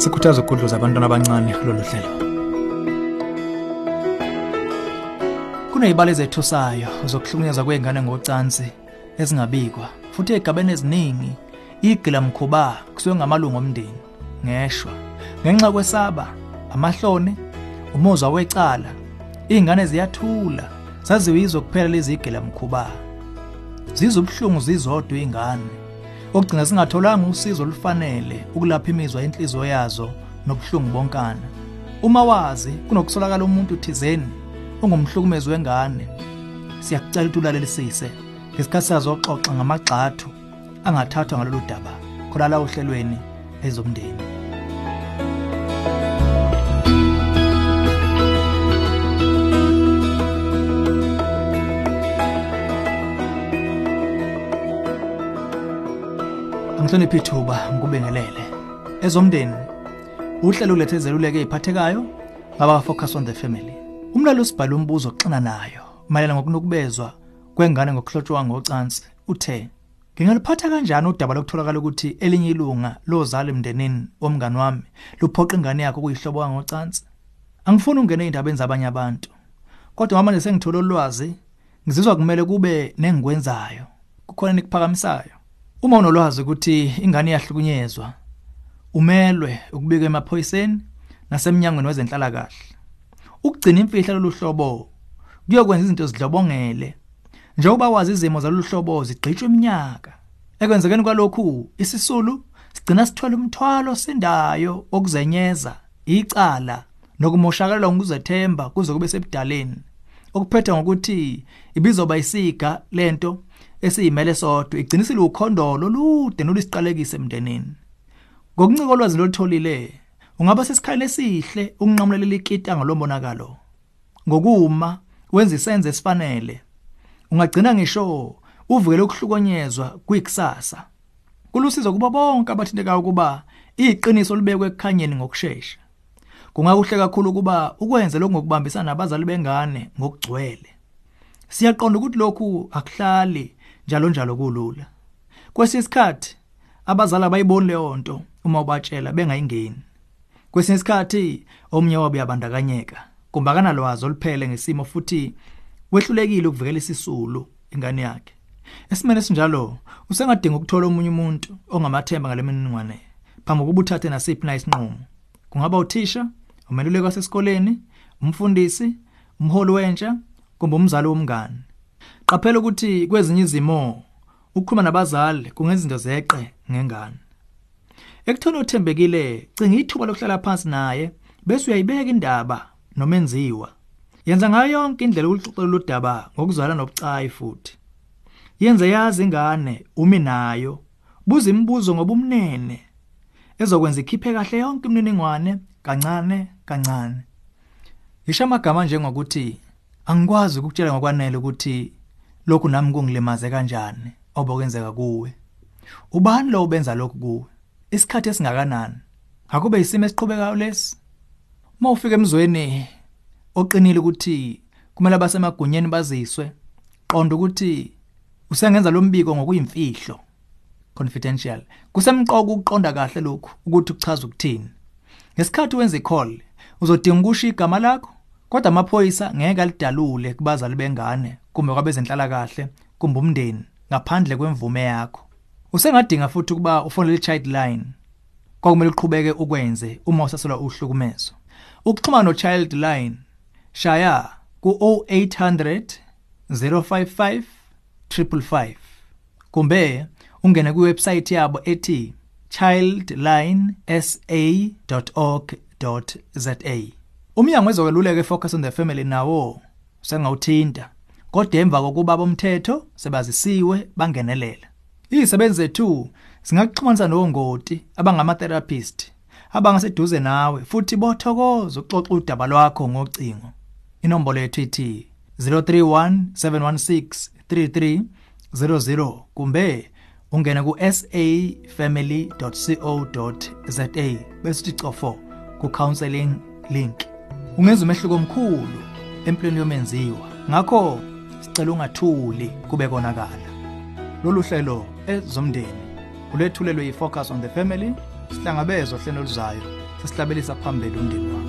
sikhuthaza ukudluza abantwana abancane kulolu hlelo. Kuney'balo ezethusayo zokuhlukunyezwa kwey'ngane ngocansi ezingabikwa futhi ey'gabeni eziningi igilamkhuba kusuke ngamalungu omndeni ngeshwa. Ngenxa kwesaba amahlone umuzwa wecala iy'ngane ziyathula zaziwe yizo kuphela lezi igilamkhuba zizwa ubuhlungu zizodwa iy'ngane. Okugcina zingatholanga usizo olufanele ukulapha imizwa yenhliziyo yazo nobuhlungu bonkana. Uma wazi kunokusolakala umuntu thizeni ongumhlukumezi wengane siyakucela ukuthi ulalelisise ngesikhathi sazoxoxa ngamagxathu angathathwa ngalolu daba. Khona la ohlelweni ezomndeni Ngihlonipha ithuba ngikubengelele. Ezomndeni uhlelo ulethe zeluleke eziphathekayo ngaba focus on the family. Umlalo usibhala umbuzo oxina nayo mayelana ngokunukubezwa kwengane ngokuhlotshwa ngocansi uthe Ngingaliphatha kanjani udaba lokutholakala ukuthi elinye ilunga lozala emndenini womngani wami luphoqa ingane yakhe kuyihlobo ngocansi. Angifuni ungene endabeni zabanye abantu. Kodwa ngoba manje sengithola ulwazi ngizizwa kumele kube nengikwenzayo. Kukhona nikuphakamisayo. Uma unolwazi ukuthi ingane iyahlukunyezwa umelwe ukubika emaphoyiseni nasemnyangweni wezenhlala kahle. Ukugcina imfihla loluhlobo kuyokwenza izinto zidlobongele njengoba wazi izimo zalolu hlobo zigqitshwe iminyaka. Ekwenzekeni kwalokhu isisulu sigcina sithola umthwalo sendayo okuzenyeza icala nokumoshakalelwa ngokuzethemba kuze kube sebudaleni okuphetha ngokuthi ibizoba isiga lento esiyimele sodwa igcinisile ukhondolo olude nolisiqalekise emndenini. Ngokuncika olwazi lolutholile ungaba sesikhaleni esihle ukunqamulela ikita ngalombonakalo ngokuma wenza isenze esifanele. Ungagcina ngisho uvukele ukuhlukonyezwa kwikusasa. Kulusizo kuba bonke abathintekayo ukuba iqiniso libekwe ekukhanyeni ngokusheshsha kungakuhle kakhulu ukuba ukwenze lokhu ngokubambisana nabazali bengane ngokugcwele. Siyaqonda ukuthi lokhu akuhlali njalo njalo kulula. Kwesinye isikhathi abazali abayiboni leyo nto uma ubatshela bengayingeni. Kwesinye isikhathi omnye wabo uyabandakanyeka kumbe akanalwazi oluphele ngesimo futhi wehlulekile ukuvikela isisulu ingane yakhe. Esimene esinjalo usengadinga ukuthola omunye umuntu ongamathemba ngaleminingwane phambi kokuba uthathe nasiphi na isinqumo. Kungaba uthisha umeluleki wasesikoleni umfundisi umholi wentsha kumbe umzali womngane qaphela ukuthi kwezinye izimo ukukhuluma nabazali kungenza izinto zeqe ngengane. Ekuthona uthembekile cinga ithuba lokuhlala phansi naye bese uyayibeka indaba nomenziwa yenza ngayo yonke indlela ukuxoxela udaba ngokuzwala nobucayi futhi. Yenze yazi ingane umi nayo buza imibuzo ngobumnene ezokwenza ikhiphe kahle yonke imininingwane kancane kancane. Ngisho amagama njengokuthi angikwazi ukukutshela ngokwanele ukuthi lokhu nami kungilimaze kanjani obokwenzeka kuwe. Ubani lo ubenza lokhu kuwe? Isikhathi esingakanani? Akube isimo esiqhubekayo lesi uma ufika emzweni oqinile ukuthi kumele abasemagunyeni baziswe qonda ukuthi usengenza lo mbiko ngokuyimfihlo confidential. Kusemqoka ukuqonda kahle lokhu ukuthi kuchaza ukuthini. Ngesikhathi wenza icall uzodinga ukusho igama lakho? Kodwa amaphoyisa ngeke alidalule kubazali bengane kumbe kwabezenhlala kahle kumbe umndeni ngaphandle kwemvume yakho. Usengadinga futhi ukuba ufonele i-child line kwakumele uqhubeke ukwenze uma usaselwa uhlukumezo. Ukuxhumana no-child line shaya ku-0800 055 555 kumbe ungene kuwebsite yabo ethi childlinesa.org.za umnyango wezokweluleka efocus on the family nawo sengawuthinta kodwa emva kokuba bomthetho sebazisiwe bangenelela. Izisebenzi zethu singakuxhumanisa nongoti abangama-therapist abangaseduze nawe futhi bothokoza ukuxoxa udaba lwakho ngocingo. Inombolo yethu ithi 031 716 3300 kumbe ungene ku safamily.co.za bese uthi cofo ku counseling link. Ungenza umehluko omkhulu empilweni yomenziwa. Ngakho sicela ungathuli kube konakala. Lolu hlelo ezomndeni ulethulelwe yi-focus on the family sihlangabezwa hlelo luzayo sesihlabelisa phambili undimi